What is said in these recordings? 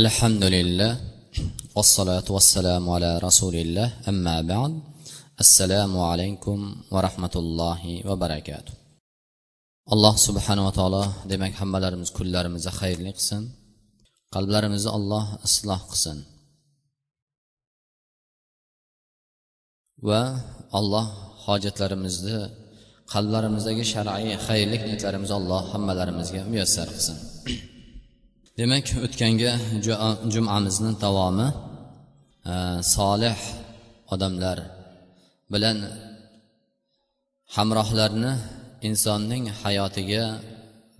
alhamdulillah vassalotu vassalamu ala rasulillah amma ba'd. Assalomu alaykum va rahmatullohi va barakatuh. Alloh subhanava taolo demak hammalarimiz kunlarimizni xayrli qilsin qalblarimizni alloh isloh qilsin. Va alloh hojatlarimizni qalblarimizdagi shar'iy xayrlik niyatlarimizni alloh hammalarimizga muyassar qilsin. Demak o'tgangi jumamizni davomi e, solih odamlar bilan hamrohlarni insonning hayotiga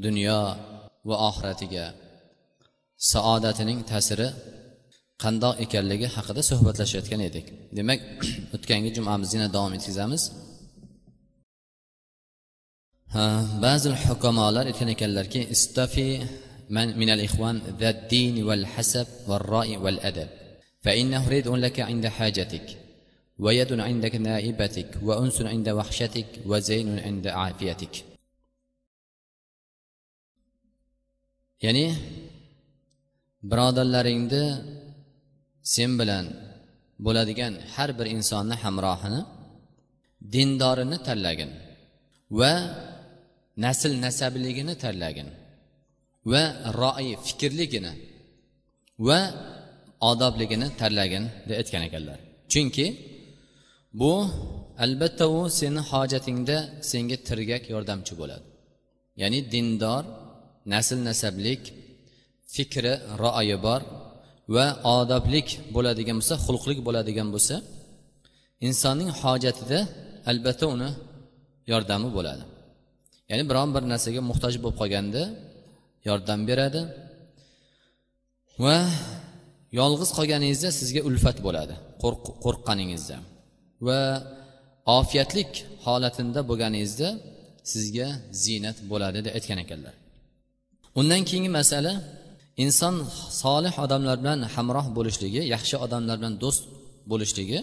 dunyo va oxiratiga saodatining ta'siri qandoq ekanligi haqida suhbatlashayotgan edik. Demak o'tgangi jumamizni yana davom etkazamiz. Ba'zi hukamolar aytgan ekanlarki istafi من من الإخوان ذا الدين والحسب والرأي والأدب فإنه رد لك عند حاجتك ويد عندك نائبتك وأنس عند وحشتك وزين عند عافيتك ya'ni birodarlaringni sen bilan bo'ladigan har bir insonni hamrohini dindorini tanlagin va nasl nasabligini tanlagin Va roi fikrligini va odobligini tanlagin deb aytgan ekanlar. Chunki bu albatta u seni hojatingda senga tirgak yordamchi bo'ladi. Ya'ni dindor nasl nasablik fikri rioyi bor va odoblik bo'ladigan bo'lsa xulqlik bo'ladigan bo'lsa insonning hojatida albatta uni yordami bo'ladi. Ya'ni biron bir narsaga muhtoj bo'lib qolganda yordam beradi. Va yolg'iz qolganingizda sizga ulfat bo'ladi. Qo'rqqaningizda. Va ofiyatlik holatinda bo'lganingizda sizga ziynat bo'ladi deb aytgan ekanlar. Undan keyingi masala inson solih odamlar bilan hamroh bo'lishligi yaxshi odamlar bilan do'st bo'lishligi.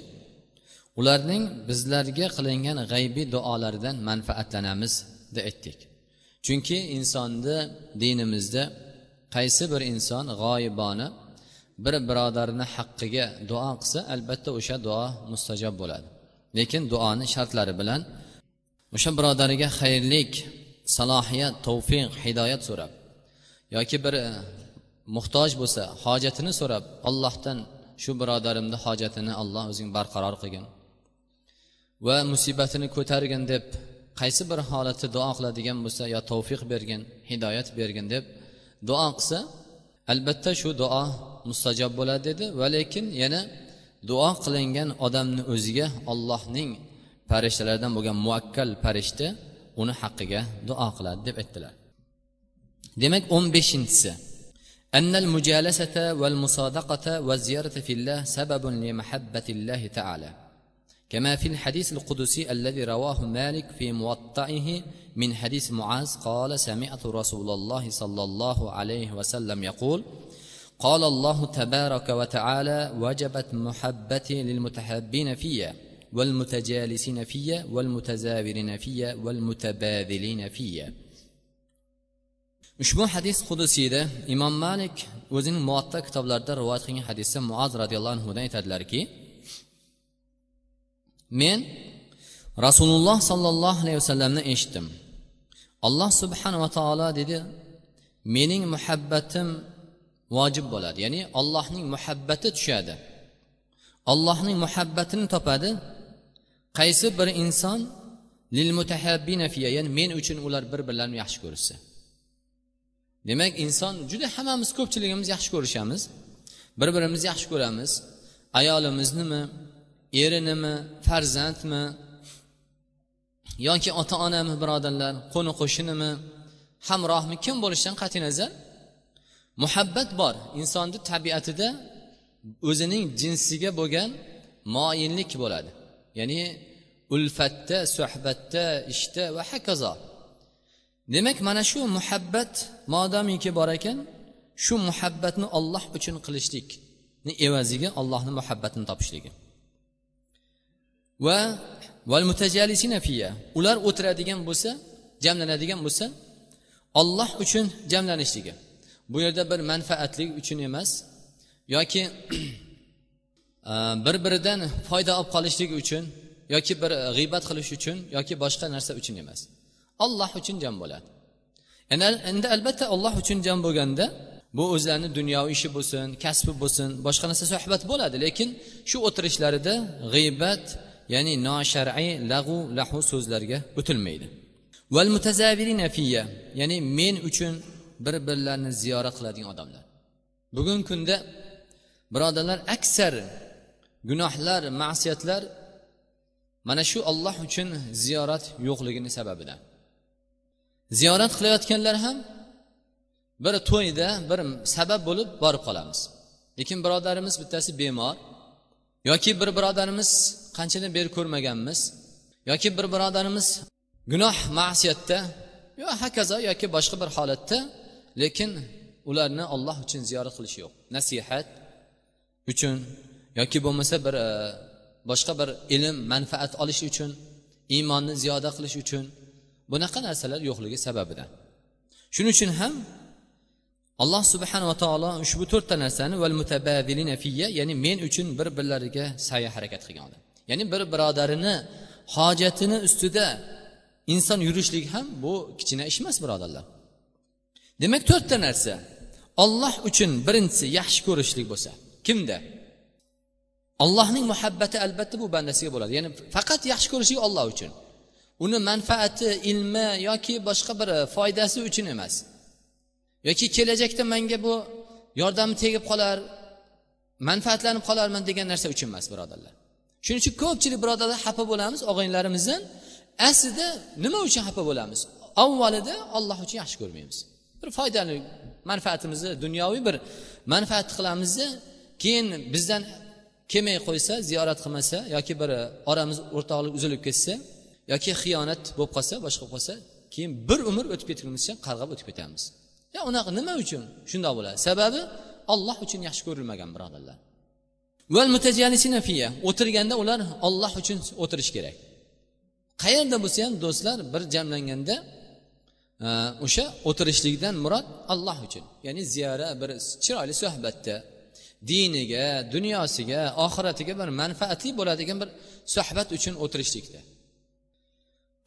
Ularning bizlarga qilingan g'aybiy duolaridan manfaatlanamiz deb aytdik. Chunki insonni dinimizda qaysi bir inson g'oyibona bir birodarni haqqiga duo qilsa albatta o'sha duo mustajob bo'ladi. Lekin duoni shartlari bilan o'sha birodariga xayrlik salohiyat tavfiq hidoyat so'rab yoki bir e, muhtoj bo'lsa hojatini so'rab allohdan shu birodarimni hojatini alloh o'zing barqaror qilgin va musibatini ko'targin deb qaysi bir holatda duo qiladigan bo'lsa yo tavfiq bergin hidoyat bergin deb duo qilsa albatta shu duo mustajob bo'ladi dedi va lekin yana duo qilingan odamni o'ziga ollohning farishtalaridan bo'lgan muakkal farishta uni haqqiga duo qiladi deb aytdilar demak o'n beshinchisi أن المجالسة والمصادقة والزيارة في الله سبب لمحبة الله تعالى كما في الحديث القدسي الذي رواه مالك في موطئه من حديث معاذ قال سمعت رسول الله صلى الله عليه وسلم يقول قال الله تبارك وتعالى وجبت محبتي للمتحبين فيا والمتجالسين فيا والمتزاورين فيا والمتباذلين فيا. Ushbu hadis qudusiyda imom malik o'zining muatta kitoblarida rivoyat qilgan hadisda muaz roziyallohu anhudan aytadilarki men rasululloh sollallohu alayhi vasallamni eshitdim. Alloh subhanava taolo dedi mening muhabbatim vojib bo'ladi. Ya'ni allohning muhabbati tushadi. Allohning muhabbatini topadi. Qaysi bir inson lil mutahabbina fiya ya'ni men uchun ular bir birlarini yaxshi ko'rishsa. Demak inson juda hammamiz ko'pchiligimiz yaxshi ko'rishamiz bir birimizni yaxshi ko'ramiz ayolimiznimi erinimi farzandmi? Yoki ota onami birodarlar? Qo'ni qo'shnimi hamrohmi? Kim bo'lishidan qat'iy nazar? Muhabbat bor. Insonni tabiatida o'zining jinsiga bo'lgan moyillik bo'ladi. Ya'ni ulfatda suhbatda ishda va hokazo. Demak mana shu muhabbat modomiki bor ekan shu muhabbatni olloh uchun qilishlikni evaziga ollohni muhabbatini topishligi. Va val mutajalisina fiya. Ular o'tiradigan bo'lsa jamlanadigan bo'lsa olloh uchun jamlanishligi. Bu yerda bir manfaatlik uchun emas yoki bir biridan foyda olib qolishlik uchun yoki bir g'iybat qilish uchun yoki boshqa narsa uchun emas. Olloh uchun jam bo'ladi. Endi albatta olloh uchun jam bo'lganda bu o'zlarini dunyoviy ishi bo'lsin kasbi bo'lsin boshqa narsa suhbat bo'ladi lekin shu o'tirishlarida g'iybat ya'ni noshar'iy lag'u lahu so'zlarga o'tilmaydi. Val ya'ni men uchun bir birlarini ziyorat qiladigan odamlar. Bugungi kunda birodarlar aksar gunohlar ma'siyatlar mana shu olloh uchun ziyorat yo'qligini sababidan. Ziyorat qilayotganlar ham bir to'yda bir sabab bo'lib borib qolamiz. Lekin birodarimiz bittasi bemor yoki bir birodarimiz qanchadan beri ko'rmaganmiz. Yoki bir birodarimiz gunoh ma'siyatda yo hokazo yoki boshqa bir holatda lekin ularni olloh uchun ziyorat qilish yo'q. Nasihat uchun yoki bo'lmasa bir e, boshqa bir ilm manfaat olish uchun iymonni ziyoda qilish uchun bunaqa narsalar yo'qligi sababidan. Shuning uchun ham alloh subhanava taolo ushbu to'rtta narsani val mutabadilina fiya ya'ni men uchun bir birlariga sa'ya harakat qilgan odam. Ya'ni bir birodarini hojatini ustida inson yurishlik ham bu kichkina ish emas birodarlar. Demak to'rtta narsa. Olloh uchun birinchisi yaxshi ko'rishlik bo'lsa kimda? Allohning muhabbati albatta bu bandasiga bo'ladi. Ya'ni faqat yaxshi ko'rishlik olloh uchun. Uni manfaati ilmi yoki boshqa bir foydasi uchun emas. Yoki kelajakda menga bu yordami tegib qolar manfaatlanib qolarman degan narsa uchun emas birodarlar. Shuning uchun ko'pchilik birodarlar xafa bo'lamiz og'aynilarimizdan aslida nima uchun xafa bo'lamiz? Avvalida olloh uchun yaxshi ko'rmaymiz. Bir foydali manfaatimizni dunyoviy bir manfaat qilamizda keyin bizdan kelmay qo'ysa ziyorat qilmasa yoki bir oramiz o'rtoqlik uzilib ketsa yoki xiyonat bo'lib qolsa boshqa bo'lib qolsa keyin bir umr o'tib ketgunimizcha qarg'ab o'tib ketamiz. Ya unaqa nima uchun? Shundoq bo'ladi. Sababi olloh uchun yaxshi ko'rilmagan birodarlar. O'tirganda ular olloh uchun o'tirish kerak. Qayerda bo'lsa ham do'stlar bir jamlanganda e, o'sha o'tirishlikdan murod alloh uchun. Ya'ni ziyora bir chiroyli suhbatda diniga dunyosiga oxiratiga bir manfaatli bo'ladigan bir suhbat uchun o'tirishlikda.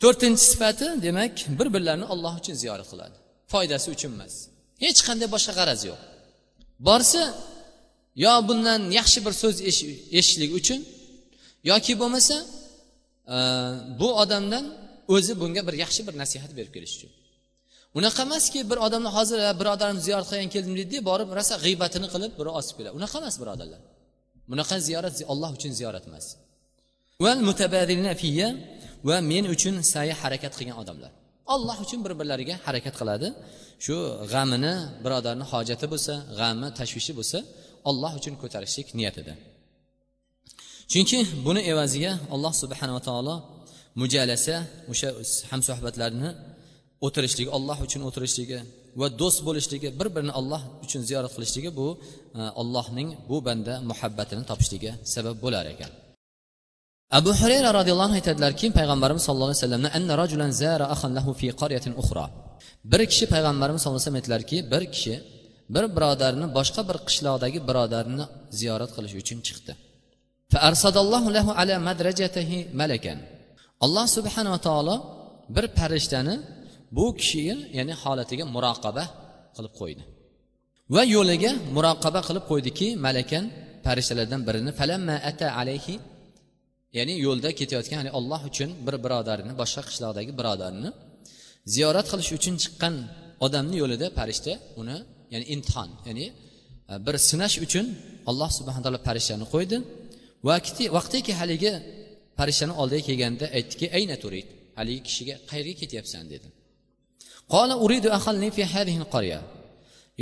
To'rtinchi sifati demak bir birlarini olloh uchun ziyorat qiladi. Foydasi uchun emas. Hech qanday boshqa g'araz yo'q. Borsa yo bundan yaxshi bir so'z eshitishlik uchun yoki bo'lmasa e, bu odamdan o'zi bunga bir yaxshi bir nasihat berib kelish uchun. Unaqa emaski bir odamni hozir e, birodarimni ziyorat qilgan keldim deydi borib rosa g'iybatini qilib biri osib keladi. Unaqa emas birodarlar. Bunaqa ziyorat olloh uchun ziyorat emas. Va men uchun sa'yi harakat qilgan odamlar. Olloh uchun bir birlariga harakat qiladi. Shu g'amini birodarni hojati bo'lsa g'ami tashvishi bo'lsa olloh uchun ko'tarishlik niyatida. Chunki buni evaziga alloh subhanava taolo mujalasa o'sha hamsuhbatlarni o'tirishligi olloh uchun o'tirishligi va do'st bo'lishligi bir birini olloh uchun ziyorat qilishligi bu e, allohning bu banda muhabbatini topishligi sabab bo'lar ekan. Abu hurayra roziyallohu anhu aytadilarki payg'ambarimiz sallallohu alayhi vasallamni anna rajulan zara akhan lahu fi qaryatin ukhra. Bir kishi payg'ambarimiz sallallohu alayhi vasallam aytdilarki bir kishi bir birodarni boshqa bir qishloqdagi birodarni ziyorat qilish uchun chiqdi. Alloh subhanava taolo bir farishtani bu kishiga ya'ni holatiga muroqaba qilib qo'ydi. Va yo'liga muroqaba qilib qo'ydiki malakan farishtalardan birini falamma ata alayhi ya'ni yo'lda ketayotgan ya'ni olloh uchun bir birodarini boshqa qishloqdagi birodarini ziyorat qilish uchun chiqqan odamni yo'lida farishta uni ya'ni imtihon ya'ni e, bir sinash uchun alloh subhana taolo farishtani qo'ydi. Vaqtiki haligi farishtani oldiga kelganda aytdiki ayna turid haligi kishiga qayerga ketyapsan? dedi. Qola uridu fi hadhihi qarya.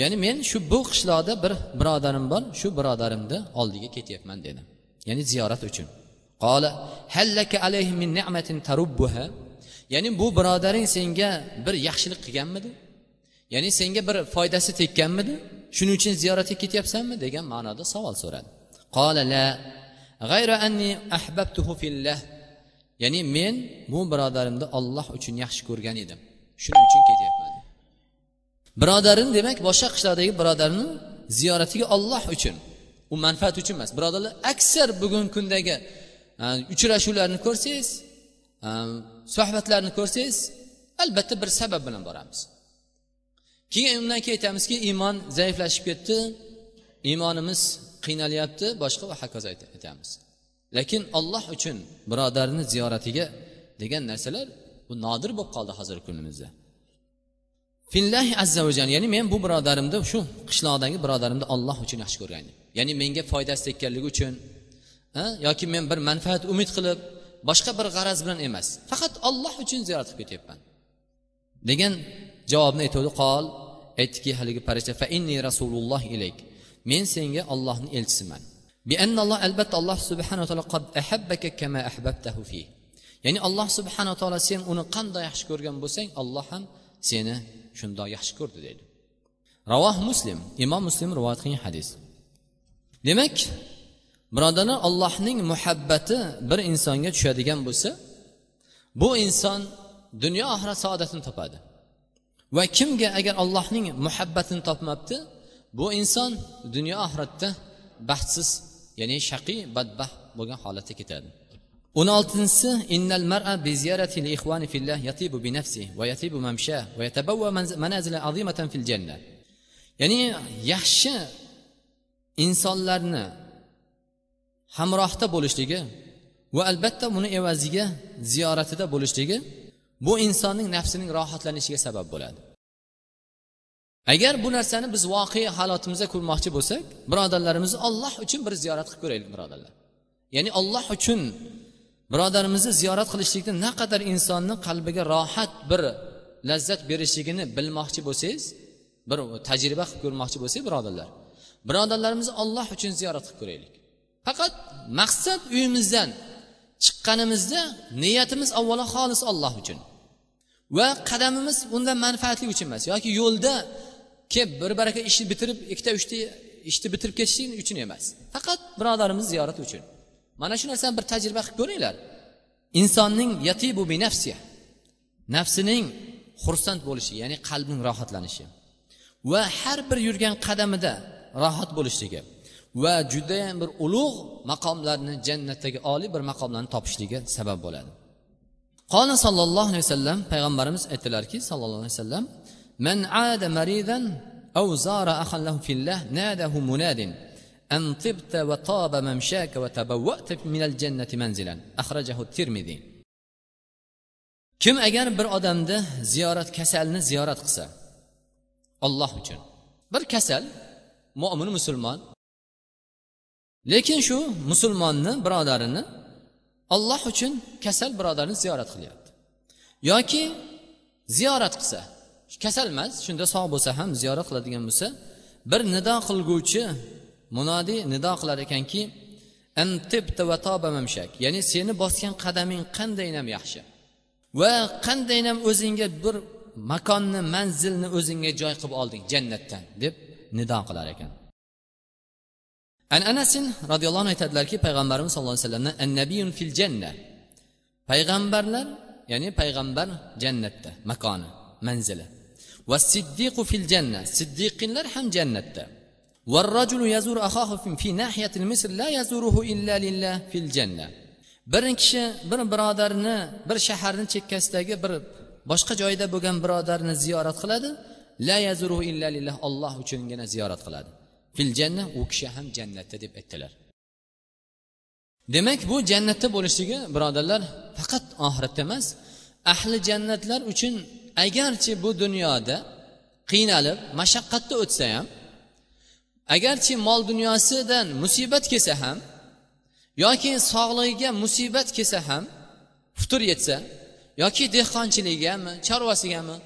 Ya'ni men shu bu qishloqda bir birodarim bor shu birodarimni oldiga ketyapman dedi. Ya'ni ziyorat uchun. Qola hallaka alayhi min ni'matin tarubbuha? Ya'ni bu birodaring senga bir yaxshilik qilganmidi? Ya'ni senga bir foydasi tekkanmidi? Shuning uchun ziyoratga ketyapsanmi? degan ma'noda savol so'radi. Qola la g'ayra anni ahbabtuhu fillah. Ya'ni men bu birodarimni olloh uchun yaxshi ko'rgan edim. Shuning uchun ketyapman. Birodarim demak boshqa qishloqdagi birodarni ziyoratiga olloh uchun u manfaat uchun emas. Birodarlar aksar bugungi kundagi uchrashuvlarni ko'rsangiz suhbatlarni ko'rsangiz albatta bir sabab bilan boramiz. Keyin undan keyin aytamizki iymon zaiflashib ketdi iymonimiz qiynalyapti boshqa va hokazo aytamiz. Lekin olloh uchun birodarni ziyoratiga degan narsalar bu nodir bo'lib qoldi hozirgi kunimizda. Fillahi azza va ya'ni men bu birodarimni shu qishloqdagi birodarimni olloh uchun yaxshi ko'rganim ya'ni menga foydasi tekkanligi uchun yoki men bir manfaat umid qilib boshqa bir g'araz bilan emas faqat olloh uchun ziyorat qilib ketyapman. Degan javobni aytuvdi qol aytdiki haligi farishta fa inni rasululloh ilayk. Men senga ollohni elchisiman. Biannalloh albatta alloh subhanaa taolo qad ahabbaka kama ahbabtahu fi. Ya'ni alloh subhanaa taolo sen uni qanday yaxshi ko'rgan bo'lsang alloh ham seni shundoq yaxshi ko'rdi deydi. Ravoh muslim imom muslim rivoyat qilgan hadis. Demak birodarlar allohning muhabbati bir insonga tushadigan bo'lsa bu inson dunyo oxirat saodatini topadi. Va kimga agar allohning muhabbatini topmabdi bu inson dunyo oxiratda baxtsiz ya'ni shaqiy badbaxt bo'lgan holatda ketadi. O'n oltinchisi innal mar'a bi ziyarati li ikhwani fillah yatibu bi nafsi va yatibu mamsha va yatabawwa manazila azimatan fil janna ya'ni yaxshi insonlarni hamrohda bo'lishligi va albatta buni evaziga ziyoratida bo'lishligi bu insonning nafsining rohatlanishiga sabab bo'ladi. Agar bu narsani biz voqea halotimizda ko'rmoqchi bo'lsak birodarlarimizni olloh uchun bir ziyorat qilib ko'raylik birodarlar. Ya'ni olloh uchun birodarimizni ziyorat qilishlikdan naqadar insonni qalbiga rohat bir lazzat berishligini bilmoqchi bo'lsangiz bir tajriba qilib ko'rmoqchi bo'lsak birodarlar birodarlarimizni olloh uchun ziyorat qilib ko'raylik. Faqat maqsad uyimizdan chiqqanimizda niyatimiz avvalo xolis olloh uchun. Va qadamimiz undan manfaatli uchun emas yoki yo'lda kelib bir baraka ishni bitirib ikkita uchta ishni bitirib ketishlik uchun emas. Faqat birodarimiz ziyorati uchun. Mana shu narsani bir tajriba qilib ko'ringlar. Insonning yatibu bi nafsi nafsining xursand bo'lishi ya'ni qalbning rohatlanishi va har bir yurgan qadamida rohat bo'lishligi. va judayam bir ulug' maqomlarni jannatdagi oliy bir maqomlarni topishligi sabab bo'ladi qola sollallohu alayhi vasallam payg'ambarimiz aytdilarki sallallohu alayhi vasallam man ada maridan أو زار أخا له في الله ناده مناد أن طبت وطاب ممشاك وتبوأت من الجنة منزلا أخرجه الترمذي kim agar bir odamni ziyorat kasalni ziyorat qilsa olloh uchun bir kasal mo'min musulmon lekin shu musulmonni birodarini olloh uchun kasal birodarni ziyorat qilyapti. Yoki ziyorat qilsa kasal emas shunda sog' bo'lsa ham ziyorat qiladigan bo'lsa bir nido qilguvchi munodiy nido qilar ekanki ya'ni seni bosgan qadaming qandaynam yaxshi? Va qandaynam o'zingga bir makonni manzilni o'zingga joy qilib olding jannatdan deb nido qilar ekan. an anasin roziyallohu anhu aytadilarki payg'ambarimiz sallallohu alayhi vasallamdan annabiyun fil janna payg'ambarlar ya'ni payg'ambar jannatda makoni manzili va siddiqu fil janna siddiqinlar ham jannatda والرجل يزور أخاه في ناحية المصر لا يزوره إلا لله في الجنة bir kishi bir birodarni bir shaharni chekkasidagi bir boshqa joyda bo'lgan birodarni ziyorat qiladi la yazuruhu illa lillah olloh uchungina ziyorat qiladi Fil janna u kishi ham jannatda deb aytdilar. Demak bu jannatda bo'lishligi birodarlar faqat oxiratda emas ahli jannatlar uchun agarchi bu dunyoda qiynalib mashaqqatda o'tsa ham agarchi mol dunyosidan musibat kelsa ham yoki sog'lig'iga musibat kelsa ham futur yetsa yoki dehqonchiligigami chorvasigami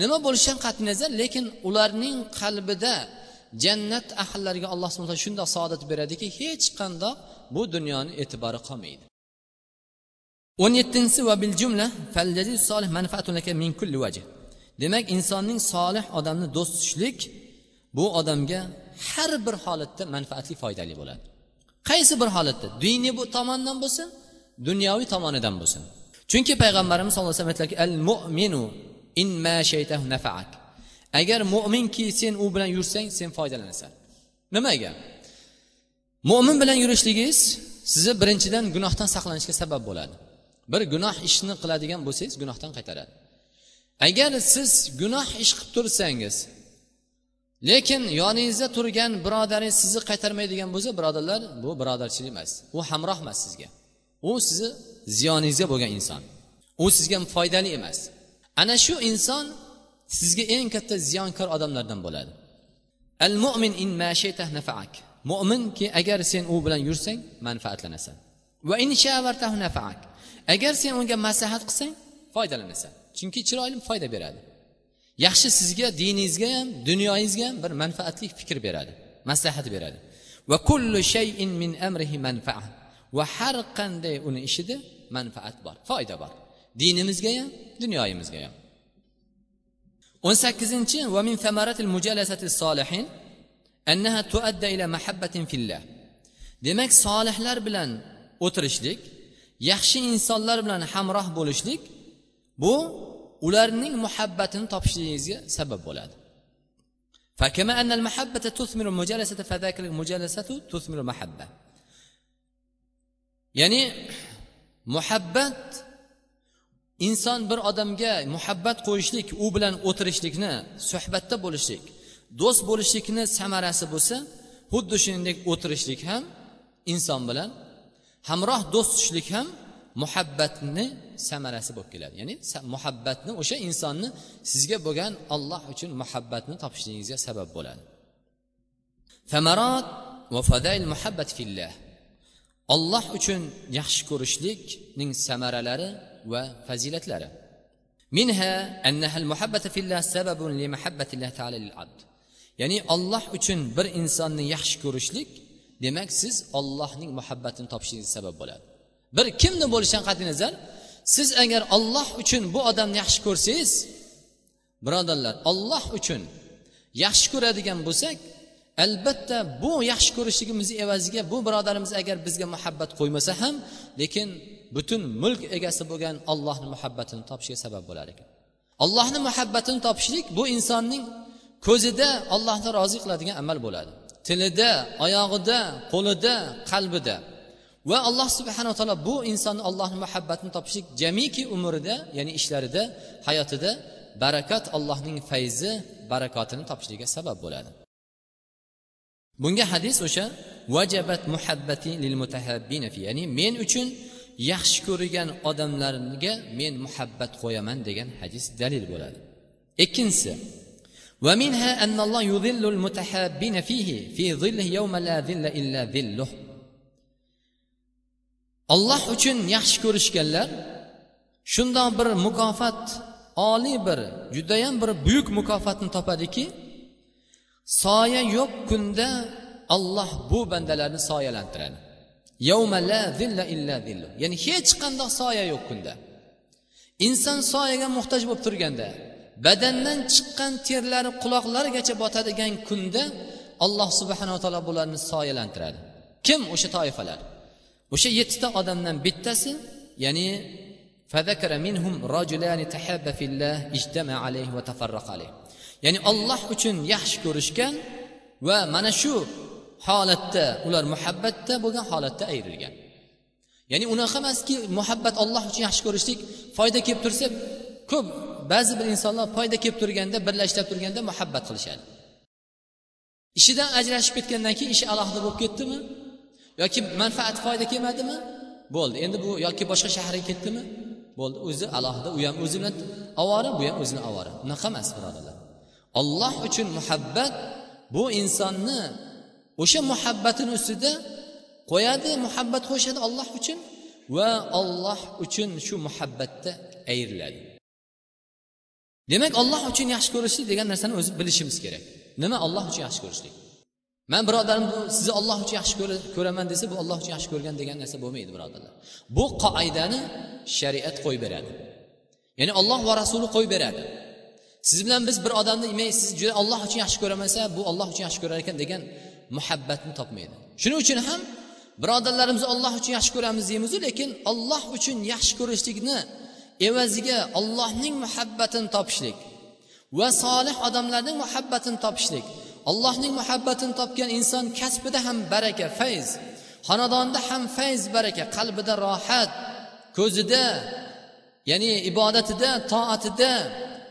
nima bo'lishidan qat'iy nazar lekin ularning qalbida jannat ahllariga alloh subhana taolo shundoq saodat beradiki hech qandoq bu dunyoni e'tibori qolmaydi. O'n yettinchisi va bil jumla solih min kulli vajh demak insonning solih odamni do'st tutishlik bu odamga har bir holatda manfaatli foydali bo'ladi. Qaysi bir holatda? Diniy bu tomondan bo'lsin dunyoviy tomonidan bo'lsin. Chunki payg'ambarimiz sallallohu alayhi vasallam aytdilarki al mu'minu in ma shaytahu nafaak. Agar mo'minki sen u bilan yursang sen foydalanasan. Nimaga mo'min bilan yurishligingiz sizni birinchidan gunohdan saqlanishga sabab bo'ladi. Bir gunoh ishni qiladigan bo'lsangiz gunohdan qaytaradi. Agar siz gunoh ish qilib tursangiz lekin yoningizda turgan birodaringiz sizni qaytarmaydigan bo'lsa birodarlar bu birodarchilik emas. U hamroh emas sizga. U sizni ziyoningizga bo'lgan inson. U sizga foydali emas. Ana shu inson sizga eng katta ziyonkor odamlardan bo'ladi. Al mo'min in nafaak. Mo'minki agar sen u bilan yursang manfaatlanasan va in nafaak. Agar sen unga maslahat qilsang foydalanasan. Chunki chiroyli foyda beradi. Yaxshi sizga diningizga ham dunyoyingizga ham bir manfaatli fikr beradi maslahat beradi. Va kullu shayin min amrihi manfaa. Va har qanday uni ishida manfaat bor foyda bor. Dinimizga ham dunyoyimizga ham. o'n sakkizinchi va min samaratil mujalasati solihin annaha tuadda ila mahabbatin fillah demak solihlar bilan o'tirishlik yaxshi insonlar bilan hamroh bo'lishlik bu ularning muhabbatini topishligingizga sabab bo'ladi فكما أن المحبة تثمر المجالسة فذاك المجالسة تثمر المحبة ya'ni muhabbat inson bir odamga muhabbat qo'yishlik u bilan o'tirishlikni suhbatda bo'lishlik do'st bo'lishlikni samarasi bo'lsa xuddi shuningdek o'tirishlik ham inson bilan hamroh do'st tutishlik ham muhabbatni samarasi bo'lib keladi. Ya'ni muhabbatni o'sha insonni sizga bo'lgan olloh uchun muhabbatni topishligingizga sabab bo'ladi. Samarat va fadail muhabbat fillah. Olloh uchun yaxshi ko'rishlikning samaralari va fazilatlari. Minha annaha muhabbata fillah sababun li mahabbatillah ta'ala lil abd. Ya'ni olloh uchun bir insonni yaxshi ko'rishlik demak siz ollohning muhabbatini topishingiz sabab bo'ladi. Bir kimni bo'lishidan qat'iy nazar siz agar olloh uchun bu odamni yaxshi ko'rsangiz birodarlar olloh uchun yaxshi ko'radigan bo'lsak albatta bu yaxshi ko'rishligimizni evaziga bu birodarimiz agar bizga muhabbat qo'ymasa ham lekin butun mulk egasi bo'lgan ollohni muhabbatini topishiga sabab bo'lar ekan. Allohni muhabbatini topishlik bu insonning ko'zida allohni rozi qiladigan amal bo'ladi. Tilida oyog'ida qo'lida qalbida. Va alloh subhanaa taolo bu insonni allohni muhabbatini topishlik jamiki umrida ya'ni ishlarida hayotida barakat allohning fayzi barakotini topishligiga sabab bo'ladi. Bunga hadis o'sha vajabat muhabbati lil mutahabbina fi ya'ni men uchun yaxshi ko'rgan odamlarga men muhabbat qo'yaman degan hadis dalil bo'ladi ikkinchisi ومنها أن الله يظل المتحابين فيه في ظله يوم لا ظل إلا ظله olloh uchun yaxshi ko'rishganlar shundoq bir mukofot oliy bir judayam bir buyuk mukofotni topadiki soya yo'q kunda olloh bu bandalarni soyalantiradi Ya'ni hech qanday soya yo'q kunda. Inson soyaga muhtoj bo'lib turganda badandan chiqqan terlari quloqlarigacha botadigan kunda alloh subhanava taolo bularni soyalantiradi. Kim o'sha toifalar? O'sha yettita odamdan bittasi ya'ni minhum fillah alayhi alayhi. Ya'ni olloh uchun yaxshi ko'rishgan va mana shu holatda ular muhabbatda bo'lgan holatda ayrilgan. Ya'ni unaqa emaski muhabbat olloh uchun yaxshi ko'rishlik foyda kelib tursa ko'p ba'zi bir insonlar foyda kelib turganda birlashib turganda muhabbat qilishadi. Ishidan ajrashib ketgandan keyin ishi alohida bo'lib ketdimi? Yoki manfaat foyda kelmadimi? Bo'ldi. Endi bu yoki boshqa shaharga ketdimi? Bo'ldi. O'zi alohida u ham o'zi bilan ovora bu ham o'zini ovora unaqa emas birodarlar. Olloh uchun muhabbat bu insonni o'sha muhabbatini ustida qo'yadi muhabbat qo'shadi olloh uchun va olloh uchun shu muhabbatda ayriladi. Demak olloh uchun yaxshi ko'rishlik degan narsani o'zi bilishimiz kerak. Nima olloh uchun yaxshi ko'rishlik? Man birodarim bu sizni olloh uchun yaxshi ko'raman desa bu olloh uchun yaxshi ko'rgan degan narsa bo'lmaydi birodarlar. Bu qoidani shariat qo'yib beradi. Ya'ni olloh va rasuli qo'yib beradi. Siz bilan biz bir odamni men siz juda olloh uchun yaxshi ko'ramasa bu olloh uchun yaxshi ko'rar ekan degan muhabbatni topmaydi. Shuning uchun ham birodarlarimizni olloh uchun yaxshi ko'ramiz deymizu lekin olloh uchun yaxshi ko'rishlikni evaziga ollohning muhabbatini topishlik va solih odamlarning muhabbatini topishlik. Allohning muhabbatini topgan inson kasbida ham baraka fayz. Xonadonda ham fayz baraka. Qalbida rohat ko'zida ya'ni ibodatida toatida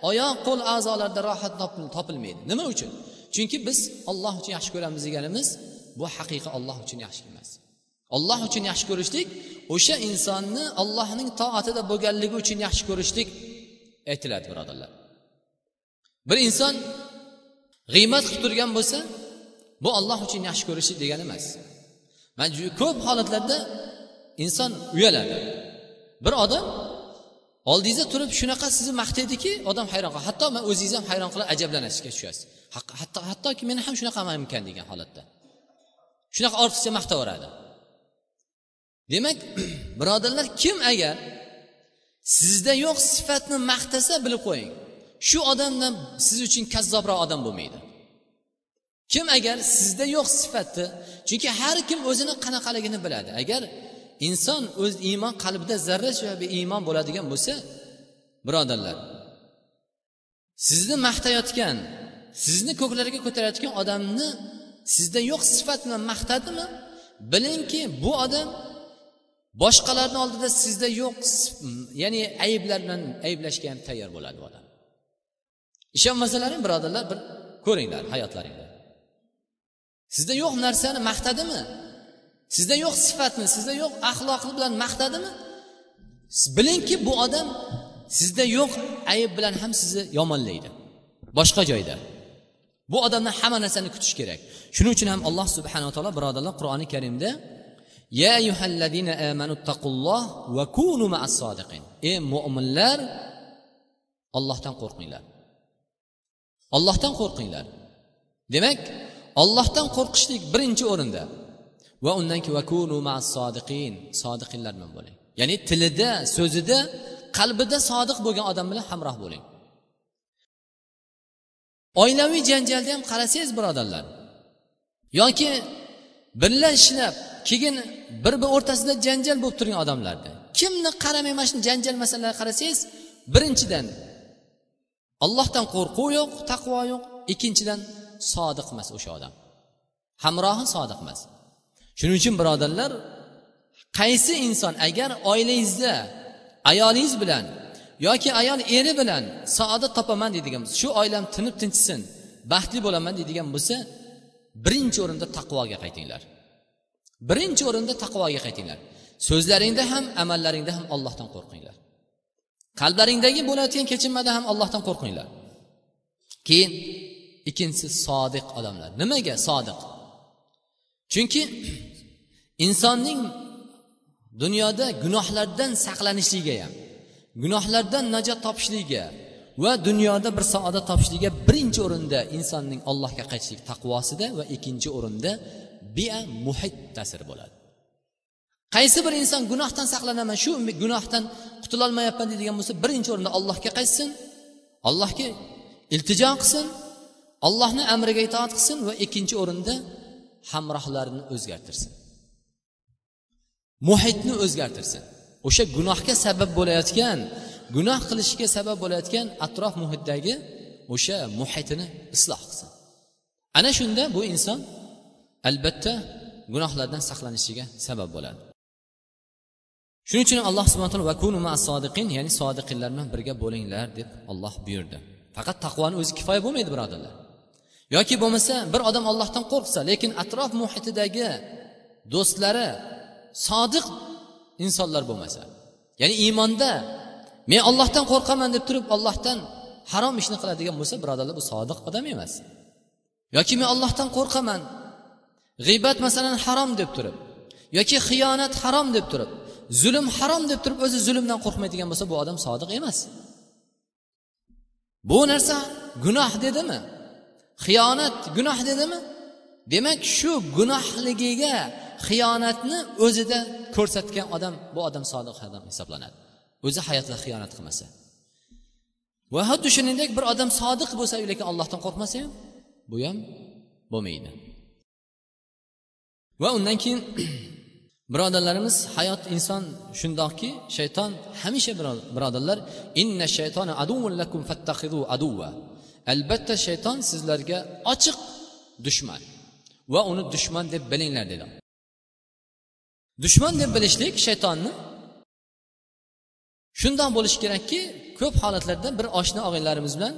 oyoq qo'l a'zolarida rohat topilmaydi. Nima uchun? Chunki biz olloh uchun yaxshi ko'ramiz deganimiz bu haqiqiy olloh uchun yaxshi emas. Olloh uchun yaxshi ko'rishlik o'sha insonni allohning toatida bo'lganligi uchun yaxshi ko'rishlik aytiladi birodarlar. Bir inson g'iymat qilib turgan bo'lsa bu olloh uchun yaxshi ko'rishlik degani emas. Man ko'p holatlarda inson uyaladi. Bir odam oldingizda turib shunaqa sizni maqtaydiki odam hayron qoladi. Hatto man o'zingiz ham hayron qilib ajablanishga tushasiz. Hatto hattoki meni ham shunaqamanmikan degan holatda. Shunaqa ortiqcha maqtaveradi demak birodarlar kim agar sizda yo'q sifatni maqtasa bilib qo'ying. Shu odamdan siz uchun kazzobroq odam bo'lmaydi. Kim agar sizda yo'q sifatni chunki har kim o'zini qanaqaligini biladi. Agar inson o'z iymon qalbida zarracha iymon bo'ladigan bo'lsa birodarlar sizni maqtayotgan sizni ko'klarga ko'tarayotgan odamni sizda yo'q sifat bilan maqtadimi? Bilingki bu odam boshqalarni oldida sizda yo'q ya'ni ayblar bilan ayblashga ham tayyor bo'ladi bu odam. Ishonmasalaring birodarlar? Bir ko'ringlar hayotlaringda sizda yo'q narsani maqtadimi? Sizda yo'q sifatni sizda yo'q axloqni bilan maqtadimi? Bilingki bu odam sizda yo'q ayb bilan ham sizni yomonlaydi. Boshqa joyda. Bu odamdan hamma narsani kutish kerak. Shuning uchun ham alloh subhanava taolo birodarlar qur'oni karimda ya ayyuhallazina amanu taqulloh va kunu ma'as sodiqin. Ey mo'minlar ollohdan qo'rqinglar. Ollohdan qo'rqinglar. Demak ollohdan qo'rqishlik birinchi o'rinda. Va undan keyin vakunu sodiqin. Sodiqinlar bilan bo'ling. Ya'ni tilida so'zida qalbida sodiq bo'lgan odam bilan hamroh bo'ling. Oilaviy janjalda ham qarasangiz birodarlar. Yoki birga ishlab keyin bir bir o'rtasida janjal bo'lib turgan odamlarda. Kimni qaramay mana shu janjal masalalarga qarasangiz birinchidan allohdan qo'rquv yo'q taqvo yo'q. Ikkinchidan sodiq emas o'sha odam. Hamrohi sodiq emas. Shuning uchun birodarlar qaysi inson agar oilangizda ayolingiz bilan yoki ayol eri bilan saodat topaman deydigan bo'lsa shu oilam tinib tinchsin baxtli bo'laman deydigan bo'lsa birinchi o'rinda taqvoga qaytinglar. Birinchi o'rinda taqvoga qaytinglar. So'zlaringda ham amallaringda ham ollohdan qo'rqinglar. Qalblaringdagi bo'layotgan kechinmada ham ollohdan qo'rqinglar. Keyin ikkinchisi sodiq odamlar. Nimaga sodiq? Chunki insonning dunyoda gunohlardan saqlanishligiga ham gunohlardan najot topishligiga va dunyoda bir saodat topishligiga birinchi o'rinda insonning allohga qaytishlik taqvosida va ikkinchi o'rinda bia muhit ta'sir bo'ladi. Qaysi bir inson gunohdan saqlanaman shu gunohdan qutulolmayapman deydigan bo'lsa birinchi o'rinda allohga qaytsin allohga iltijo qilsin allohni amriga itoat qilsin va ikkinchi o'rinda hamrohlarini o'zgartirsin. Muhitni o'zgartirsin. O'sha gunohga sabab bo'layotgan gunoh qilishiga sabab bo'layotgan atrof muhitdagi o'sha muhitini isloh qilsin. Ana shunda bu inson albatta gunohlardan saqlanishiga sabab bo'ladi. Shuning uchun alloh subhana taolo vakunu ma sodiqin ya'ni sodiqinlar bilan birga bo'linglar deb olloh buyurdi. Faqat taqvoni o'zi kifoya bo'lmaydi birodarlar. Yoki bo'lmasa bir odam ollohdan qo'rqsa lekin atrof muhitidagi do'stlari sodiq insonlar bo'lmasa. Ya'ni iymonda men ollohdan qo'rqaman deb turib ollohdan harom ishni qiladigan bo'lsa birodarlar bu sodiq odam emas. Yoki men ollohdan qo'rqaman g'iybat masalan harom deb turib yoki xiyonat harom deb turib zulm harom deb turib o'zi zulmdan qo'rqmaydigan bo'lsa bu odam sodiq emas. Bu narsa gunoh dedimi? Xiyonat gunoh dedimi? Demak shu gunohligiga xiyonatni o'zida ko'rsatgan odam bu odam sodiq odam hisoblanadi. O'zi hayotida xiyonat qilmasa. Va xuddi shuningdek bir odam sodiq bo'lsa lekin allohdan qo'rqmasa ham bu ham bo'lmaydi. Va undan keyin birodarlarimiz hayot inson shundoqki shayton hamisha birodarlar inna shaytona lakum fattaxidu aduva albatta shayton sizlarga ochiq dushman va uni dushman deb bilinglar dedi dushman deb bilishlik shaytonni shundoq bo'lishi kerakki ko'p holatlarda bir oshna og'aylarimiz bilan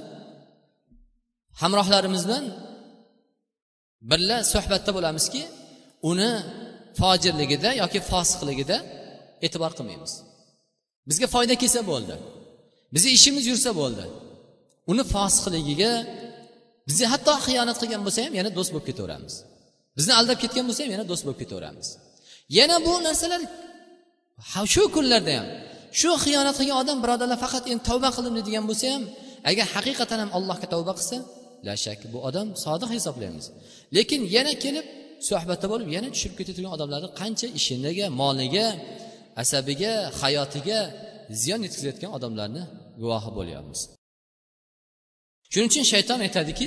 hamrohlarimiz bilan birga suhbatda bo'lamizki uni fojirligida yoki fosiqligida e'tibor qilmaymiz. Bizga foyda kelsa bo'ldi. Bizni ishimiz yursa bo'ldi. Uni fosiqligiga bizni hatto xiyonat qilgan bo'lsa ham yana do'st bo'lib ketaveramiz. Bizni aldab ketgan bo'lsa ham yana do'st bo'lib ketaveramiz. Yana bu narsalar shu kunlarda ham shu xiyonat qilgan odam birodarlar faqat endi tavba qildim deydigan bo'lsa ham agar haqiqatan ham allohga tavba qilsa la shak bu odam sodiq hisoblaymiz. Lekin yana kelib suhbatda bo'lib yana tushirib ketadigan odamlarni qancha ishiniga moliga asabiga hayotiga ziyon yetkazayotgan odamlarni guvohi bo'lyapmiz. Shuning uchun shayton aytadiki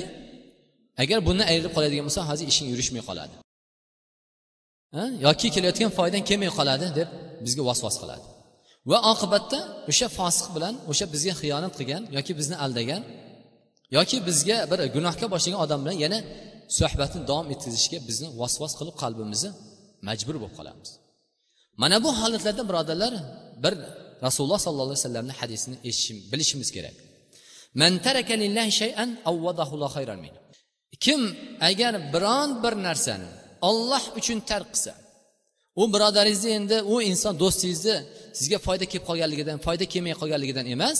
agar bundan ayrilib qoladigan bo'lsa hozir ishing yurishmay qoladi. Yoki kelayotgan foydang kelmay qoladi deb bizga vasvas qiladi. Va oqibatda o'sha fosiq bilan o'sha bizga xiyonat qilgan yoki bizni aldagan yoki bizga bir gunohga boshlagan odam bilan yana suhbatni davom etkazishga bizni vasvas qilib qalbimizni majbur bo'lib qolamiz. Mana bu holatlarda birodarlar bir rasululloh sollallohu alayhi vasallamni hadisini eshitishim bilishimiz kerak. Kim agar biron bir narsani olloh uchun tark qilsa. U birodaringizni endi u inson do'stingizni sizga foyda kelib qolganligidan foyda kelmay qolganligidan emas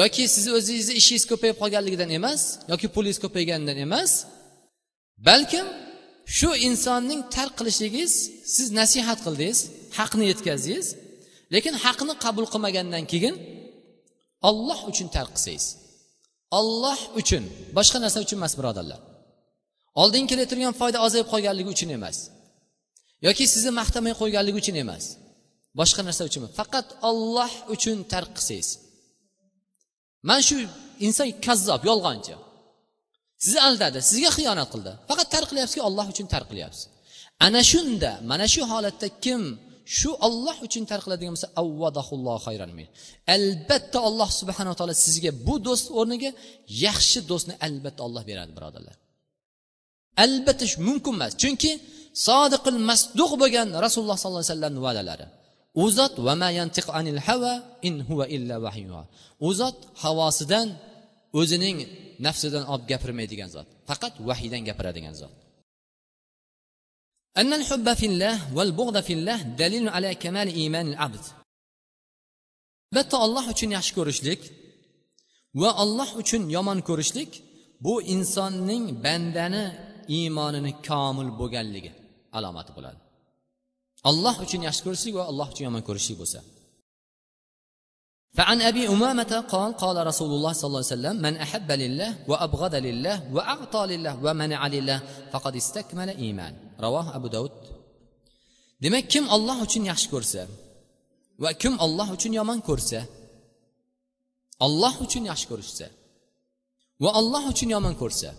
yoki sizni o'zingizni ishingiz ko'payib qolganligidan emas yoki pulingiz ko'payganidan emas balkim shu insonning tark qilishligingiz siz nasihat qildingiz haqni yetkazdingiz lekin haqni qabul qilmagandan keyin olloh uchun tark qilsangiz. Olloh uchun boshqa narsa uchun emas birodarlar. Oldin keltirgan foyda ozayib qolganligi uchun emas. Yoki sizni maqtamay qo'yganligi uchun emas. Boshqa narsa uchun emas. Faqat olloh uchun tark qilsangiz mana shu inson kazzob yolg'onchi. Sizni aldadi sizga xiyonat qildi. Faqat tark qilyapsizki olloh uchun tark qilyapsiz ana shunda mana shu holatda kim shu olloh uchun tark qiladigan bo'lsa albatta alloh subhanaa taolo sizga bu do'st o'rniga yaxshi do'stni albatta olloh beradi birodarlar. albatta mumkin emas chunki sodiqil masduq bo'lgan rasululloh sollallohu alayhi vasallamni va'dalari u zot u zot havosidan o'zining nafsidan olib gapirmaydigan zot faqat vahiydan gapiradigan zot أن الحب في الله والبغض في الله دليل على كمال إيمان العبد albatta olloh uchun yaxshi ko'rishlik va olloh uchun yomon ko'rishlik bu insonning bandani iymonini komil bo'lganligi alomati bo'ladi alloh uchun yaxshi ko'rishlik va alloh uchun yomon ko'rishlik bo'lsa فعن أبي أمامة قال قال رسول الله صلى الله عليه وسلم من أحب لله وأبغض لله وأعطى لله ومنع لله فقد استكمل إيمان رواه أبو داود demak kim olloh uchun yaxshi ko'rsa va kim olloh uchun yomon ko'rsa olloh uchun yaxshi ko'rishsa va olloh uchun yomon ko'rsa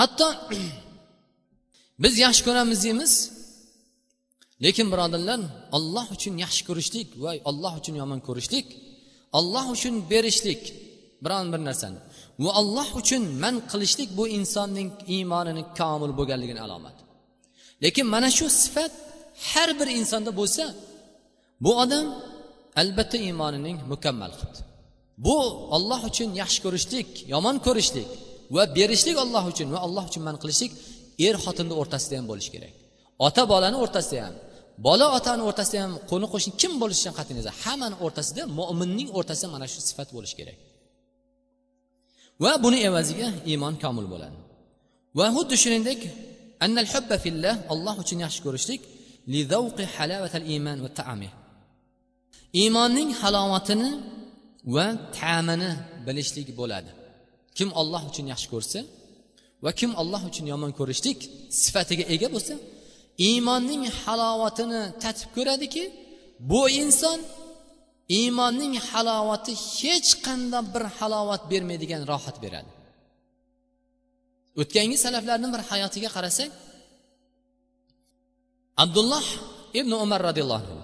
hatto biz yaxshi ko'ramiz deymiz. Lekin birodarlar olloh uchun yaxshi ko'rishlik va olloh uchun yomon ko'rishlik olloh uchun berishlik biron bir narsani va olloh uchun man qilishlik bu insonning iymonini komil bo'lganligini alomati lekin mana shu sifat har bir insonda bo'lsa bu odam albatta iymonining mukammal qildi bu olloh uchun yaxshi ko'rishlik yomon ko'rishlik va berishlik olloh uchun va alloh uchun man qilishlik er xotinni o'rtasida ham bo'lishi kerak. Ota bolani o'rtasida ham bola otani o'rtasida ham qo'ni qo'shni kim bo'lishidan qat'iy nazar hammani o'rtasida mo'minning o'rtasida mana shu sifat bo'lishi kerak. Va buni evaziga iymon komil bo'ladi. Va xuddi shuningdek annal hubba fillah alloh uchun yaxshi ko'rishlik iymon va taami iymonning halovatini va ta'mini bilishlik bo'ladi. Kim olloh uchun yaxshi ko'rsa va kim olloh uchun yomon ko'rishlik sifatiga ega bo'lsa iymonning halovatini tatib ko'radiki bu inson iymonning halovati hech qanday bir halovat bermaydigan rohat beradi. O'tgangi salaflarni bir hayotiga qarasak abdulloh ibn umar roziyallohu anhu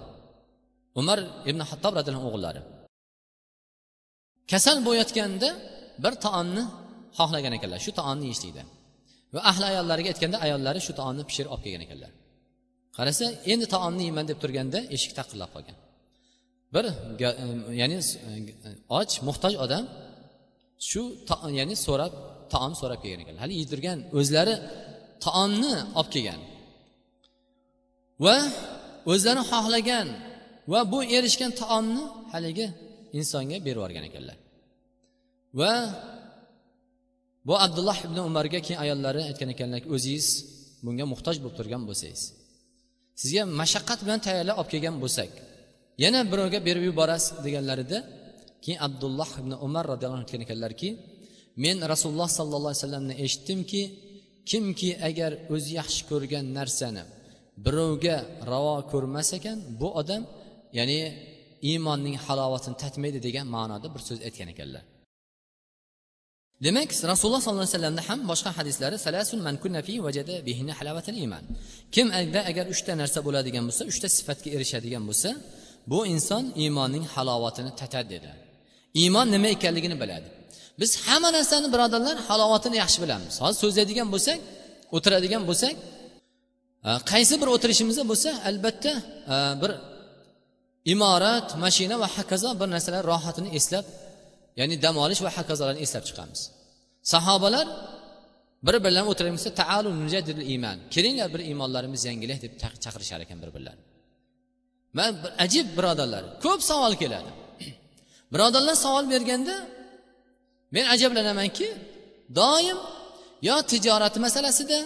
umar ibn hattob roziyallohu o'g'illari kasal bo'layotganda bir taomni xohlagan ekanlar. Shu taomni yeyishlikda. Va ahli ayollariga aytganda ayollari shu taomni pishirib olib kelgan ekanlar. Qarasa endi taomni yeyman deb turganda eshik taqillab qolgan. Bir ya'ni e, e, och muhtoj odam shu ya'ni so'rab taom so'rab kelgan ekanlar. Hali yedirgan o'zlari taomni olib kelgan va o'zlari xohlagan va bu erishgan taomni haligi insonga berib yuborgan ekanlar. Va bu abdulloh ibn umarga keyin ayollari aytgan ekanlarki o'zingiz bunga muhtoj bo'lib turgan bo'lsangiz sizga mashaqqat bilan tayyorlab olib kelgan bo'lsak yana birovga berib yuborasiz deganlarida keyin abdulloh ibn umar roziyallohu anhu aytgan ekanlarki men rasululloh sollallohu alayhi vasallamni eshitdimki kimki agar o'zi yaxshi ko'rgan narsani birovga ravo ko'rmas ekan bu odam ya'ni iymonning halovatini tatmaydi degan ma'noda bir so'z aytgan ekanlar. Demak rasululloh sollallohu alayhi vasallamda ham boshqa hadislari salasun man kunna fi vajada bihina halavatal iymon kim agar uchta narsa bo'ladigan bo'lsa uchta sifatga erishadigan bo'lsa bu inson iymonning halovatini tatadi dedi. Iymon nima ekanligini biladi. Biz hamma narsani birodarlar halovatini yaxshi bilamiz. Hozir so'zlaydigan bo'lsak o'tiradigan bo'lsak e, qaysi bir o'tirishimizda bo'lsa albatta e, bir imorat mashina va hokazo bir narsalar rohatini eslab ya'ni dam olish va hokazolarni eslab chiqamiz. Sahobalar bir birlarini o'tiramiz taalu iymon kelinglar bir iymonlarimiz yangilay deb chaqirishar ekan bir birlarini man ajib birodarlar ko'p savol keladi. Birodarlar savol berganda men ajablanamanki doim yo tijorat masalasida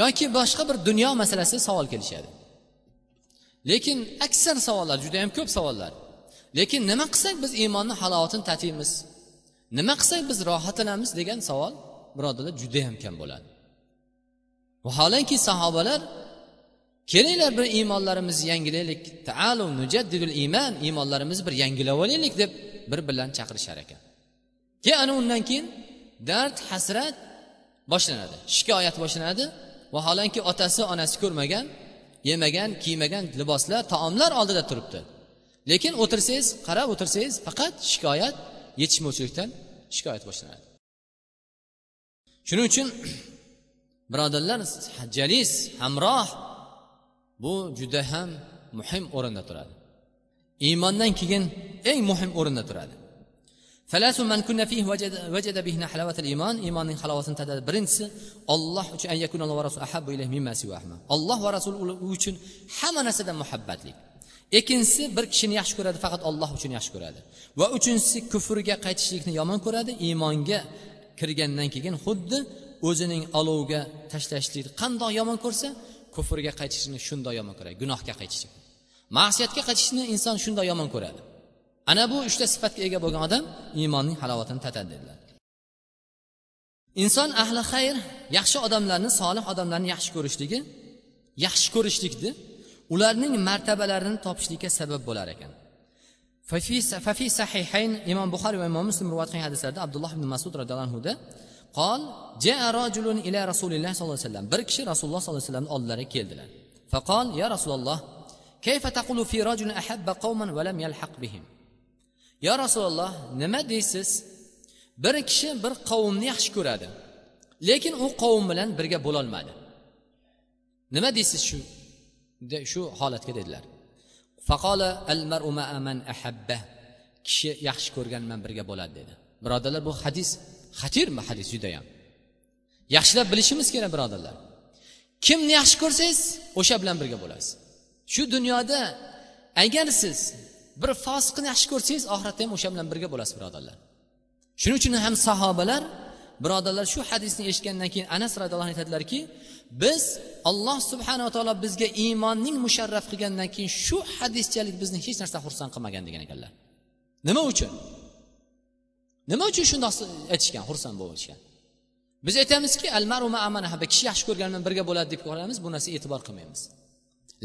yoki boshqa bir dunyo masalasida savol kelishadi. Lekin aksar savollar juda yam ko'p savollar. Lekin nima qilsak biz iymonni halovatini tatiymiz? Nima qilsak biz rohatlanamiz degan savol birodarlar judayam kam bo'ladi. Vaholanki sahobalar kelinglar bir iymonlarimizni yangilaylik taalu nujaddidul iymon iymonlarimizni bir yangilab olaylik deb bir birlarini chaqirishar ekan. Keyin ana undan keyin dard hasrat boshlanadi shikoyat boshlanadi. Vaholanki otasi onasi ko'rmagan yemagan kiymagan liboslar taomlar oldida turibdi. lekin o'tirsangiz qarab o'tirsangiz faqat shikoyat yetishmovchilikdan shikoyat boshlanadi shuning uchun birodarlar jalis hamroh bu juda ham muhim o'rinda turadi iymondan keyin eng muhim o'rinda turadi ثلاث من كنا فيه وجد, وجد بهن حلاوة الإيمان إيمان حلاوة تدد برنس الله أن يكون الله ورسول أحب إليه مما سواهما الله ورسول uchun hamma narsadan muhabbatlik Ikkinchisi bir kishini yaxshi ko'radi faqat olloh uchun yaxshi ko'radi. Va uchinchisi kufrga qaytishlikni yomon ko'radi iymonga kirgandan keyin xuddi o'zining olovga tashlashlikni qandoq yomon ko'rsa kufrga qaytishni shundoq yomon ko'radi gunohga qaytishni ma'siyatga qaytishni inson shundoq yomon ko'radi. Ana bu uchta sifatga ega bo'lgan odam iymonning halovatini tatadi dedilar. Inson ahli xayr yaxshi odamlarni solih odamlarni yaxshi ko'rishligi yaxshi ko'rishlikni ularning martabalarini topishlikka sabab bo'lar ekan. Fafi sahihayn imom buxoriy va imom muslim rivoyat qilgan hadislarda abdulloh ibn masud roziyallohu anhuda qol jaa rajulun ila rasulilloh sollallohu alayhi vasallam. Bir kishi rasululloh sollallohu alayhi vasallamni oldilariga keldilar. Faqol ya rasululloh kayfa taqulu fi rajulin ahabba qawman va lam yalhaq bihim? Yo rasululloh nima deysiz? Bir kishi bir qavmni yaxshi ko'radi lekin u qavm bilan birga bo'lolmadi. Nima deysiz shu shu holatga dedilar. Faqola al maru man ahabba. Kishi yaxshi ko'rgan bilan birga bo'ladi dedi. Birodarlar bu hadis xatirmi? Hadis judayam. Yaxshilab bilishimiz kerak birodarlar. Kimni yaxshi ko'rsangiz o'sha bilan birga bo'lasiz. Shu dunyoda agar siz bir fosiqni yaxshi ko'rsangiz oxiratda ham o'sha bilan birga bo'lasiz birodarlar. Shuning uchun ham sahobalar birodarlar shu hadisni eshitgandan keyin anas roziyallohu anhu aytadilarki biz alloh subhanava taolo bizga iymonning musharraf qilgandan keyin shu hadischalik bizni hech narsa xursand qilmagan degan ekanlar. Nima uchun? Nima uchun shundoq aytishgan xursand bo'lishgan biz aytamizki al maru kishi yaxshi ko'rgan bilan birga bo'ladi deb qolamiz bu narsaga e'tibor qilmaymiz.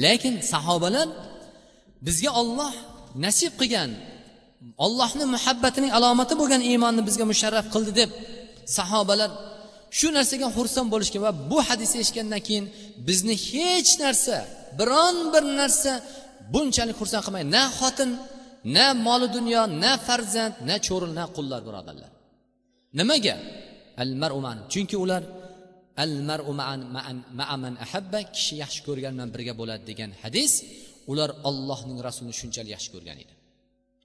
Lekin sahobalar bizga olloh nasib qilgan ollohni muhabbatining alomati bo'lgan iymonni bizga musharraf qildi deb sahobalar shu narsaga xursand bo'lishgan va bu hadisni eshitgandan keyin bizni hech narsa biron bir narsa bunchalik xursand qilmaydi na xotin na moli dunyo na farzand na cho'ri na qullar birodarlar. Nimaga? Al chunki ular al maru ma'aman ahabba kishi yaxshi ko'rgan bilan birga bo'ladi degan hadis ular ollohning rasulini shunchalik yaxshi ko'rgan edi.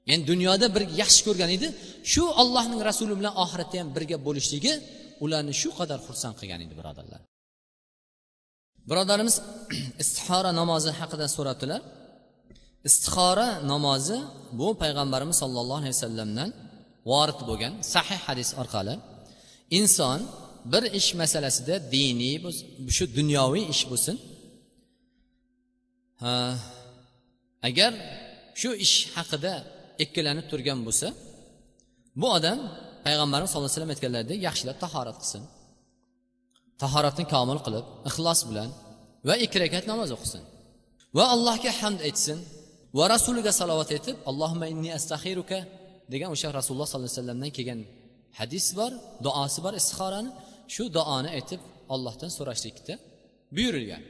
Ya'ni dunyoda bir yaxshi ko'rgan edi. Shu ollohning rasuli bilan oxiratda ham birga bo'lishligi ularni shu qadar xursand qilgan edi birodarlar. Birodarimiz istixora namozi haqida so'rabdilar. Istixora namozi bu payg'ambarimiz sollallohu alayhi vasallamdan vorid bo'lgan sahih hadis orqali inson bir ish masalasida diniy shu dunyoviy ish bo'lsin. Agar shu ish haqida ikkilanib turgan bo'lsa bu odam payg'ambarimiz sallallohu alayhi vasallam aytganlaridek yaxshilab tahorat qilsin. Tahoratni komil qilib ixlos bilan va ikki rakat namoz o'qisin. Va allohga hamd aytsin va rasuliga salovat aytib allohimma inni astaxiruka degan o'sha rasululloh sollallohu alayhi vasallamdan kelgan hadis bor duosi bor istixorani shu duoni aytib ollohdan so'rashlikda buyurilgan.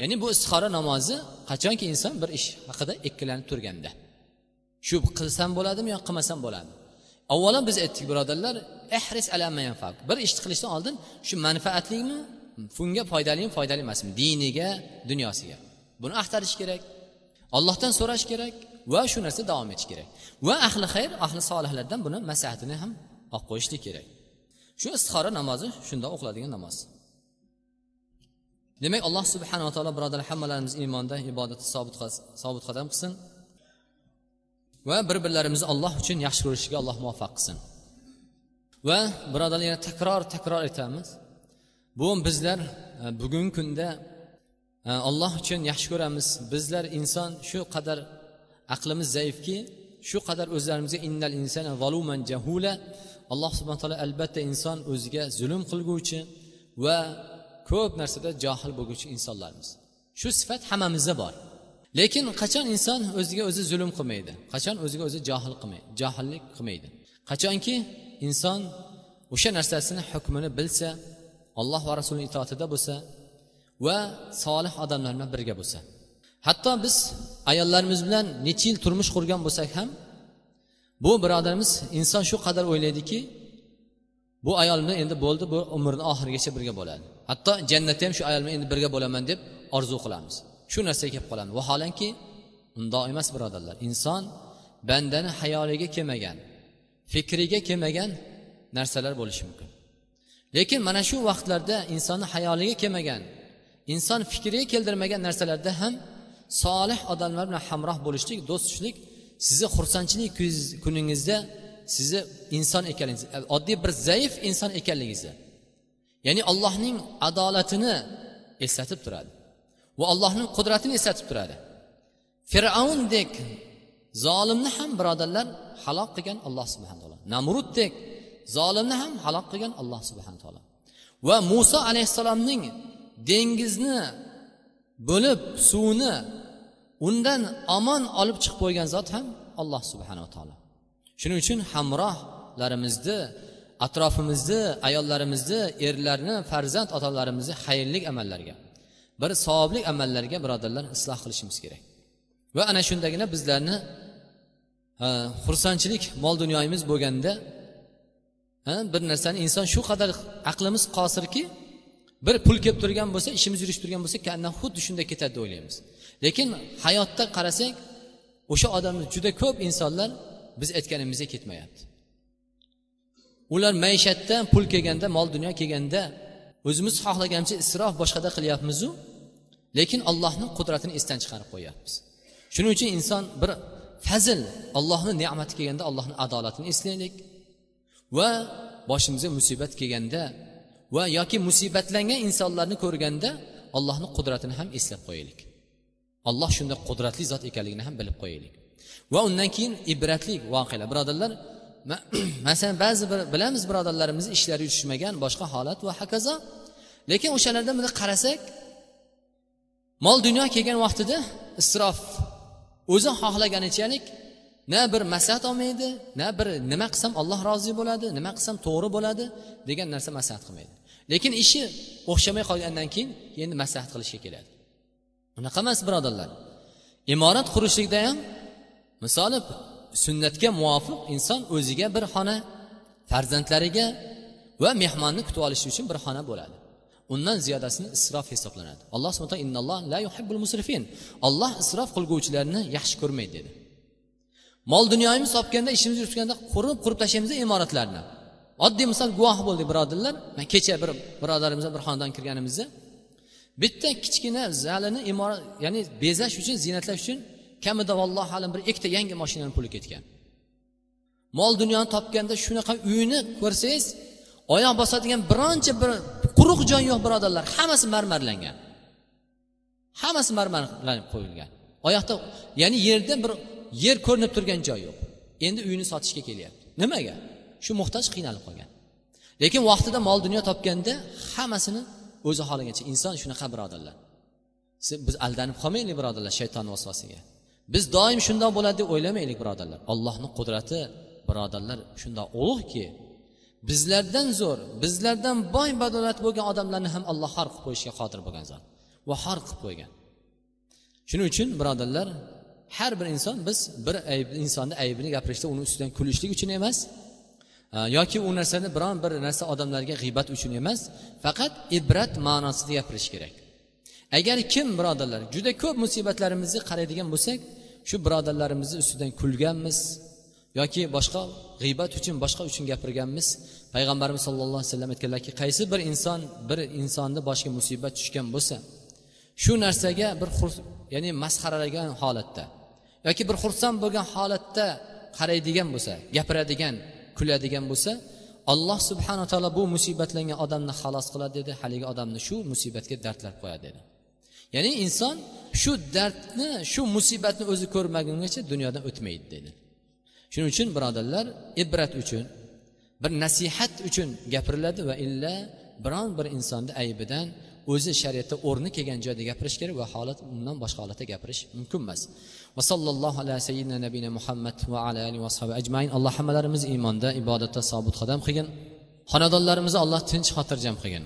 Ya'ni bu istixora namozi qachonki inson bir ish haqida ikkilanib turganda. Shu qilsam bo'ladimi yo qilmasam bo'ladimi? Avvalo biz aytdik birodarlar ehris bir ishni qilishdan oldin shu manfaatlimi bunga foydalimi foydali emasmi? Diniga dunyosiga. Buni axtarish kerak ollohdan so'rash kerak va shu narsa davom etish kerak. Va ahli xayr ahli solihlardan buni maslahatini ham olib qo'yishlik kerak. Shu istixora namozi shunda o'qiladigan namoz. Demak alloh subhanava taolo birodarlar hammalarimizni iymonda ibodatda sobit qadam qilsin. Va bir birlarimizni alloh uchun yaxshi ko'rishga alloh muvaffaq qilsin. Va birodarlar yana takror takror aytamiz. Bu bizlar e, bugungi kunda e, alloh uchun yaxshi ko'ramiz. Bizlar inson shu qadar aqlimiz zaifki shu qadar o'zlarimizga innal insana zaluman jahula. Alloh subhana taolo albatta inson o'ziga zulm qilguvchi va ko'p narsada johil bo'lguvchi insonlarmiz shu sifat hammamizda bor. Lekin qachon inson o'ziga o'zi zulm qilmaydi? Qachon o'ziga o'zi johil qilmaydi? Johillik qilmaydi. Qachonki inson o'sha narsasini hukmini bilsa alloh va rasulini itoatida bo'lsa va solih odamlar bilan birga bo'lsa. Hatto biz ayollarimiz bilan necha yil turmush qurgan bo'lsak ham bu birodarimiz inson shu qadar o'ylaydiki bu ayol bilan endi bo'ldi bu umrni oxirigacha birga bo'ladi. Hatto jannatda ham shu ayol bilan endi birga bo'laman deb orzu qilamiz. Shu narsaga kelib qoladi. Vaholanki undoq emas birodarlar inson bandani hayoliga kelmagan fikriga kelmagan narsalar bo'lishi mumkin. Lekin mana shu vaqtlarda insonni hayoliga kelmagan inson fikriga keltirmagan narsalarda ham solih odamlar bilan hamroh bo'lishlik do'st sizni xursandchilik kuningizda sizni inson ekanligingiz oddiy bir zaif inson ekanligingizni ya'ni allohning adolatini eslatib turadi. Va allohning qudratini eslatib turadi. Fir'avndek zolimni ham birodarlar halok qilgan alloh subhana taolo. Namruddek zolimni ham halok qilgan alloh subhana taolo. Va muso alayhissalomning dengizni bo'lib suvni undan omon olib chiqib qo'ygan zot ham alloh subhanava taolo. Shuning uchun hamrohlarimizni atrofimizni ayollarimizni erlarni farzand otalarimizni xayrli amallarga bir savobli amallarga birodarlar isloh qilishimiz kerak. Va ana shundagina bizlarni xursandchilik mol dunyoyimiz bo'lganda bir narsani inson shu qadar aqlimiz qosirki bir pul kelib turgan bo'lsa ishimiz yurishib turgan bo'lsa xuddi shunday ketadi deb o'ylaymiz. Lekin hayotda qarasak o'sha odamni juda ko'p insonlar biz aytganimizga ketmayapti. Ular maishatda pul kelganda mol dunyo kelganda o'zimiz xohlagancha isrof boshqada qilyapmizu. Lekin allohni qudratini esdan chiqarib qo'yyapmiz. Shuning uchun inson bir fazil allohni ne'mati kelganda allohni adolatini eslaylik va boshimizga musibat kelganda va yoki musibatlangan insonlarni ko'rganda allohni qudratini ham eslab qo'yaylik. Alloh shunday qudratli zot ekanligini ham bilib qo'yaylik. Va undan keyin ibratli voqealar. Birodarlar masalan ba'zi bir bilamiz birodarlarimizni ishlari yurishmagan boshqa holat va hokazo. Lekin o'shalarda bunday qarasak mol dunyo kelgan vaqtida isrof o'zi xohlaganichalik na bir maslahat olmaydi na bir nima qilsam alloh rozi bo'ladi nima qilsam to'g'ri bo'ladi degan narsa maslahat qilmaydi. Lekin ishi o'xshamay qolgandan keyin endi maslahat qilishga keladi. Unaqa emas birodarlar. Imorat qurishlikda ham misoli sunnatga muvofiq inson o'ziga bir xona farzandlariga va mehmonni kutib olish uchun bir xona bo'ladi. Undan ziyodasini isrof hisoblanadi. Alloh subhana innalloh la yuhibbul musrifin. Olloh isrof qilguvchilarni yaxshi ko'rmaydi dedi. Mol dunyomiz topganda ishimiz yurishganda qurib qurib tashlaymiz imoratlarni. Oddiy misol guvoh bo'ldik birodarlar. Man kecha bir birodarimiz bir xonadan kirganimizda bitta kichkina zalini imorat ya'ni bezash uchun ziynatlash uchun kamida vallohu alam bir ikkita yangi mashinani puli ketgan. Mol dunyoni topganda shunaqa uyni ko'rsangiz oyoq bosadigan bironcha bir quruq joy yo'q birodarlar. Hammasi marmarlangan. Hammasi marmarlanib qo'yilgan. Oyoqda ya'ni yerda bir yer ko'rinib turgan joy yo'q. Endi uyni sotishga kelyapti. Nimaga? Shu muhtoj qiynalib qolgan. Lekin vaqtida mol dunyo topganda hammasini o'zi xohlagancha inson shunaqa birodarlar. Biz aldanib qolmaylik birodarlar shayton vasvasiga. Biz doim shundoq bo'ladi deb o'ylamaylik birodarlar. Allohni qudrati birodarlar shundoq ulug'ki bizlardan zo'r bizlardan boy badavlat bo'lgan odamlarni ham alloh xor qilib qo'yishga qodir bo'lgan zot va xor qilib qo'ygan. Shuning uchun birodarlar har bir inson biz bir ayb insonni aybini gapirishda uni ustidan kulishlik uchun emas e, yoki u narsani biron bir narsa odamlarga g'iybat uchun emas faqat ibrat ma'nosida gapirish kerak. Agar kim birodarlar juda ko'p musibatlarimizni qaraydigan bo'lsak shu birodarlarimizni ustidan kulganmiz yoki boshqa g'iybat uchun boshqa uchun gapirganmiz. Payg'ambarimiz sallallohu alayhi vasallam aytganlarki qaysi bir inson bir insonni boshiga musibat tushgan bo'lsa shu narsaga bir ya'ni masxaralagan holatda yoki bir xursand bo'lgan holatda qaraydigan bo'lsa gapiradigan kuladigan bo'lsa alloh subhanaa taolo bu musibatlangan odamni xalos qiladi dedi. Haligi odamni shu musibatga dardlab qo'yadi dedi. Ya'ni inson shu dardni shu musibatni o'zi ko'rmagungacha dunyodan o'tmaydi dedi. Shuning uchun birodarlar ibrat uchun bir nasihat uchun gapiriladi va illa biron bir insonni aybidan o'zi shariatda o'rni kelgan joyda gapirish kerak va holat undan boshqa holatda gapirish mumkin emas. Va sallallohu ala sayyidina nabiyina muhammad va ala ali va ajmain. Alloh hammalarimizni iymonda ibodatda sobit qadam qilgin. Xonadonlarimizni alloh tinch xotirjam qilgin.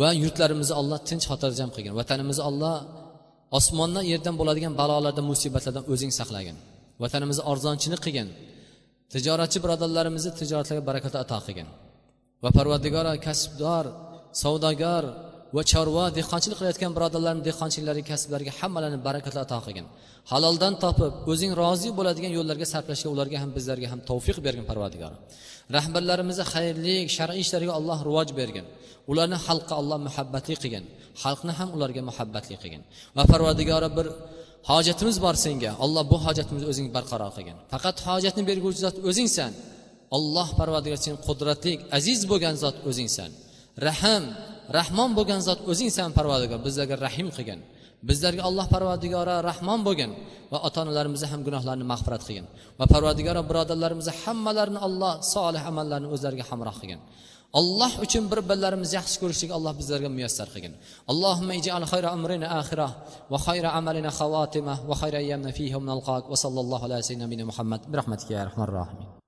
Va yurtlarimizni alloh tinch xotirjam qilgin. Vatanimizni alloh osmondan yerdan bo'ladigan balolardan musibatlardan o'zing saqlagin. Vatanimizni arzonchilik qilgin. Tijoratchi birodarlarimizni tijoratlarga barakat ato qilgin. Va parvardigora kasbdor savdogar va chorva dehqonchilik qilayotgan birodarlarni dehqonchiliklariga kasblariga hammalarini barakatlar ato qilgin. Haloldan topib o'zing rozi bo'ladigan yo'llarga sarflashga ularga ham bizlarga ham tavfiq bergin parvardigor rahbarlarimizni xayrli shar'iy ishlariga alloh rivoj bergin. Ularni xalqqa alloh muhabbatli qilgin. Xalqni ham ularga muhabbatli qilgin. Va parvardigora bir hojatimiz bor senga. Olloh bu hojatimizni o'zing barqaror qilgin. Faqat hojatni berguvchi zot o'zingsan. Olloh parvardigor sen qudratli aziz bo'lgan zot o'zingsan. Rahm rahmon bo'lgan zot o'zingsan parvardigor. Bizlarga rahim qilgin. Bizlarga alloh parvardigori rahmon bo'lgin va ota onalarimizni ham gunohlarini mag'firat qilgin. Va parvardigoro birodarlarimizni hammalarini alloh solih amallarni o'zlariga hamroh qilgin. Alloh uchun bir birlarimizni yaxshi ko'rishlik alloh bizlarga muyassar qilgin allohumma ijal xayra va va va sallallohu sayyidina muhammad rahmatika ya rahmanir rohim